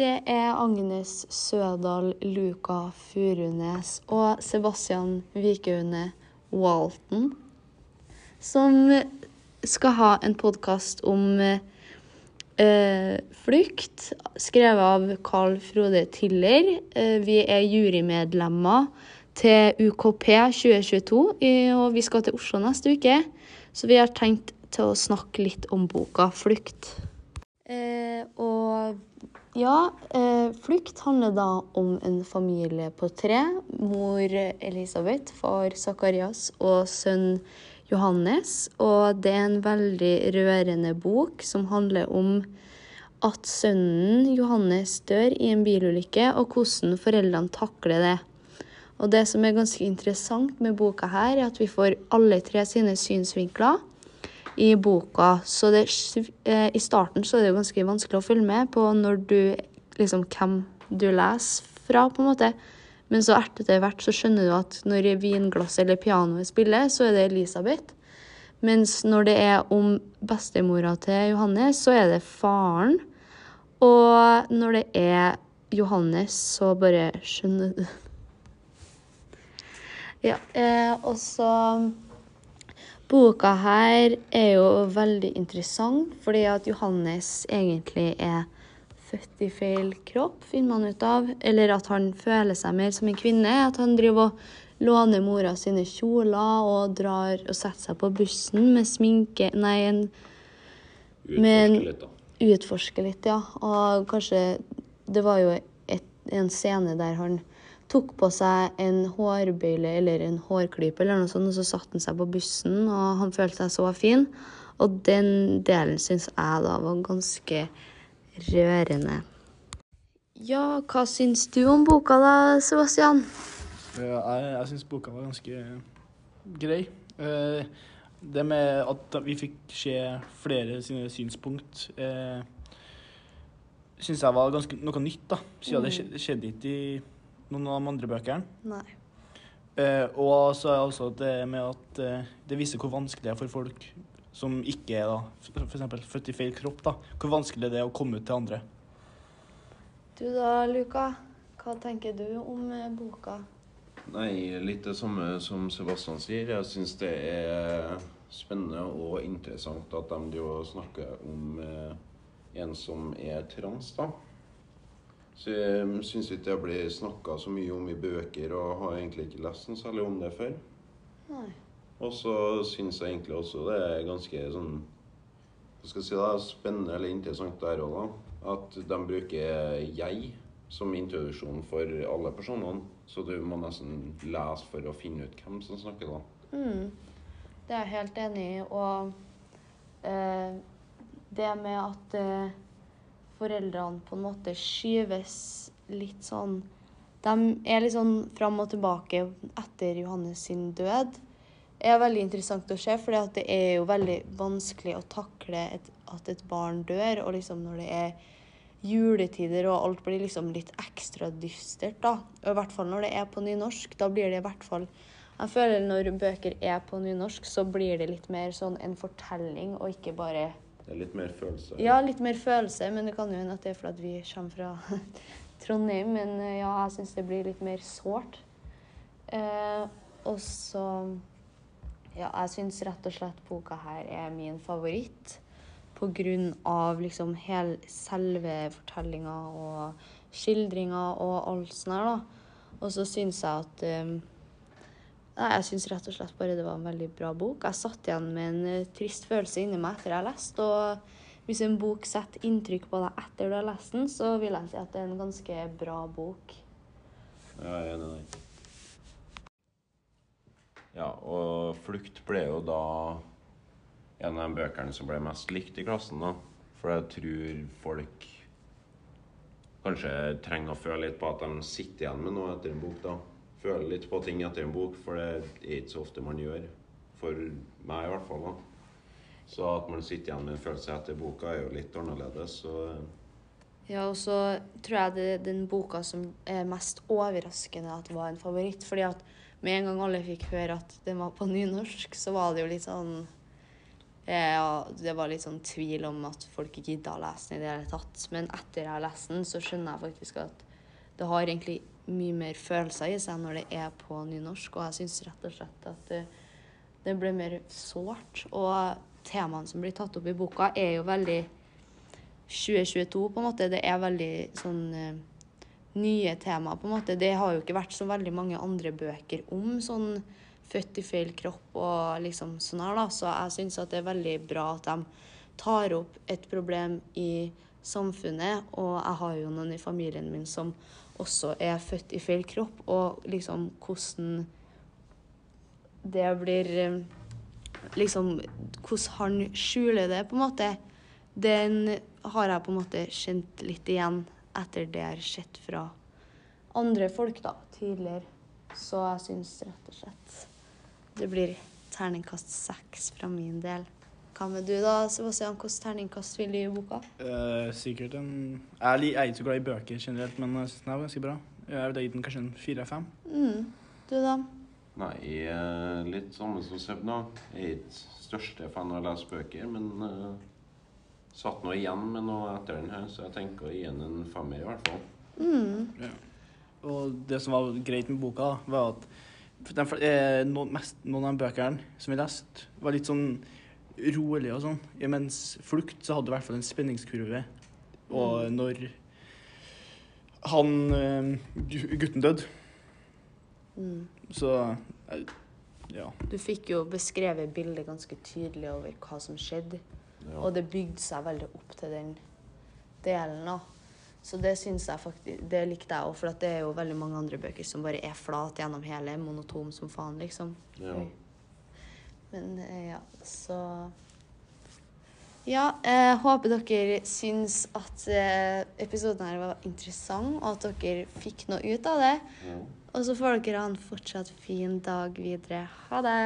det er Agnes Sødal Luka Furunes og Sebastian Vikeune Walton som skal ha en podkast om eh, flukt, skrevet av Carl Frode Tiller. Eh, vi er jurymedlemmer til UKP 2022, og vi skal til Oslo neste uke. Så vi har tenkt til å snakke litt om boka 'Flukt'. Eh, og ja, eh, 'Flukt' handler da om en familie på tre. Mor Elisabeth, far Zakarias og sønn Johannes. Og det er en veldig rørende bok som handler om at sønnen Johannes dør i en bilulykke, og hvordan foreldrene takler det. Og det som er ganske interessant med boka her, er at vi får alle tre sine synsvinkler i boka. Så det, eh, i starten så er det jo ganske vanskelig å følge med på når du liksom hvem du leser fra, på en måte. Men så etter hvert så skjønner du at når vinglasset eller pianoet spiller, så er det Elisabeth. Mens når det er om bestemora til Johannes, så er det faren. Og når det er Johannes, så bare skjønner du ja, eh, og så Boka her er jo veldig interessant, fordi at Johannes egentlig er født i feil kropp, finner man ut av. Eller at han føler seg mer som en kvinne. At han driver og låner mora sine kjoler og drar og setter seg på bussen med sminke Nei, en Utforske litt, da. Utforske litt, ja. Og kanskje Det var jo et, en scene der han tok på seg en hårbøyle eller en hårklype, eller noe sånt, og så satte han seg på bussen, og han følte seg så fin. Og den delen syns jeg da var ganske rørende. Ja, hva syns du om boka da, Sebastian? Ja, jeg jeg syns boka var ganske grei. Eh, Det med at vi fikk se flere sine synspunkt, eh, syns jeg var ganske noe nytt, da. Siden det det skjedde ikke i noen av de andre bøkene. Nei. Eh, og så er det også det med at eh, det viser hvor vanskelig det er for folk som ikke er da, f.eks. født i feil kropp, da, hvor vanskelig det er å komme ut til andre. Du da, Luka? Hva tenker du om eh, boka? Nei, litt det samme som Sebastian sier. Jeg syns det er spennende og interessant at de snakker om eh, en som er trans, da. Så jeg syns ikke det blir snakka så mye om i bøker, og har egentlig ikke lest noe særlig om det før. Og så syns jeg egentlig også det er ganske sånn Hva skal jeg si da, spennende eller interessant der òg, da. At de bruker 'jeg' som introduksjon for alle personene. Så du må nesten lese for å finne ut hvem som snakker, da. Mm. Det er jeg helt enig i. Og eh, det med at eh, foreldrene på en måte skyves litt sånn De er litt sånn fram og tilbake etter Johannes sin død. Det er veldig interessant å se, for det er jo veldig vanskelig å takle et, at et barn dør. Og liksom når det er juletider og alt blir liksom litt ekstra dystert, da. Og i hvert fall når det er på nynorsk. Da blir det i hvert fall Jeg føler når bøker er på nynorsk, så blir det litt mer sånn en fortelling, og ikke bare Det er litt mer følelse. Ja, litt mer følelse, men det kan jo hende at det er fordi vi kommer fra Trondheim. Men eh, ja, jeg syns det blir litt mer sårt. Eh, og så Ja, jeg syns rett og slett boka her er min favoritt. På grunn av liksom hel, selve fortellinga og skildringa og alt sånt her, da. Og så syns jeg at eh, Nei, jeg syns rett og slett bare det var en veldig bra bok. Jeg satt igjen med en eh, trist følelse inni meg etter jeg har lest. Og hvis en bok setter inntrykk på deg etter du har lest den, så vil jeg si at det er en ganske bra bok. Ja, jeg er enig i det. Ja, og 'Flukt' ble jo da en av de bøkene som ble mest likt i klassen, da. For jeg tror folk kanskje trenger å føle litt på at de sitter igjen med noe etter en bok, da. Føle litt på ting etter en bok, for det er ikke så ofte man gjør. For meg i hvert fall, da. Så at man sitter igjen med en følelse etter boka, er jo litt annerledes. Så Ja, og så tror jeg det er den boka som er mest overraskende at var en favoritt. Fordi at med en gang alle fikk høre at den var på nynorsk, så var det jo litt sånn ja, det var litt sånn tvil om at folk gidda å lese den i det hele tatt. Men etter jeg har lest den, så skjønner jeg faktisk at det har egentlig mye mer følelser i seg når det er på nynorsk, og jeg syns rett og slett at det, ble mer sårt. Og temaene som blir tatt opp i boka, er jo veldig 2022, på en måte. Det er veldig sånn eh, nye temaer, på en måte. Det har jo ikke vært så veldig mange andre bøker om sånn født i feil kropp og liksom sånn her, da. Så jeg syns at det er veldig bra at de tar opp et problem i samfunnet. Og jeg har jo noen i familien min som også er født i feil kropp, og liksom hvordan det blir eh, Liksom hvordan han skjuler det, på en måte. Den har jeg på en måte kjent litt igjen etter det jeg har sett fra andre folk da, tidligere. Så jeg syns rett og slett det blir terningkast seks fra min del. Hva med du da, Sebastian? Hvilket terningkast vil du gi boka? Eh, sikkert en Jeg er li- ikke så glad i bøker generelt, men jeg syns den er ganske bra. Jeg vil gi den kanskje en fire-fem. Mm. Du, da? Nei, jeg litt samme som Sebna. Jeg er ikke største fan av å lese bøker, men uh, satt nå igjen med noe etter den her, så jeg tenker å gi den en femmer i hvert fall. Mm. Og det som var greit med boka, da, var at de, eh, noen, mest, noen av de bøkene som vi leste, var litt sånn rolige og sånn. Ja, Mens Flukt så hadde du i hvert fall en spenningskurve. Og Mm. når han eh, gutten døde, Mm. så eh, Ja. Du fikk jo beskrevet bildet ganske tydelig over hva som skjedde. Ja. Og det bygde seg veldig opp til den delen, da. Så det syns jeg faktisk Det likte jeg òg, for at det er jo veldig mange andre bøker som bare er flat gjennom hele, monotom som faen, liksom. Ja. Men eh, ja, så Ja, jeg håper dere syns at eh, episoden her var interessant, og at dere fikk noe ut av det. Og så får dere ha en fortsatt fin dag videre. Ha det!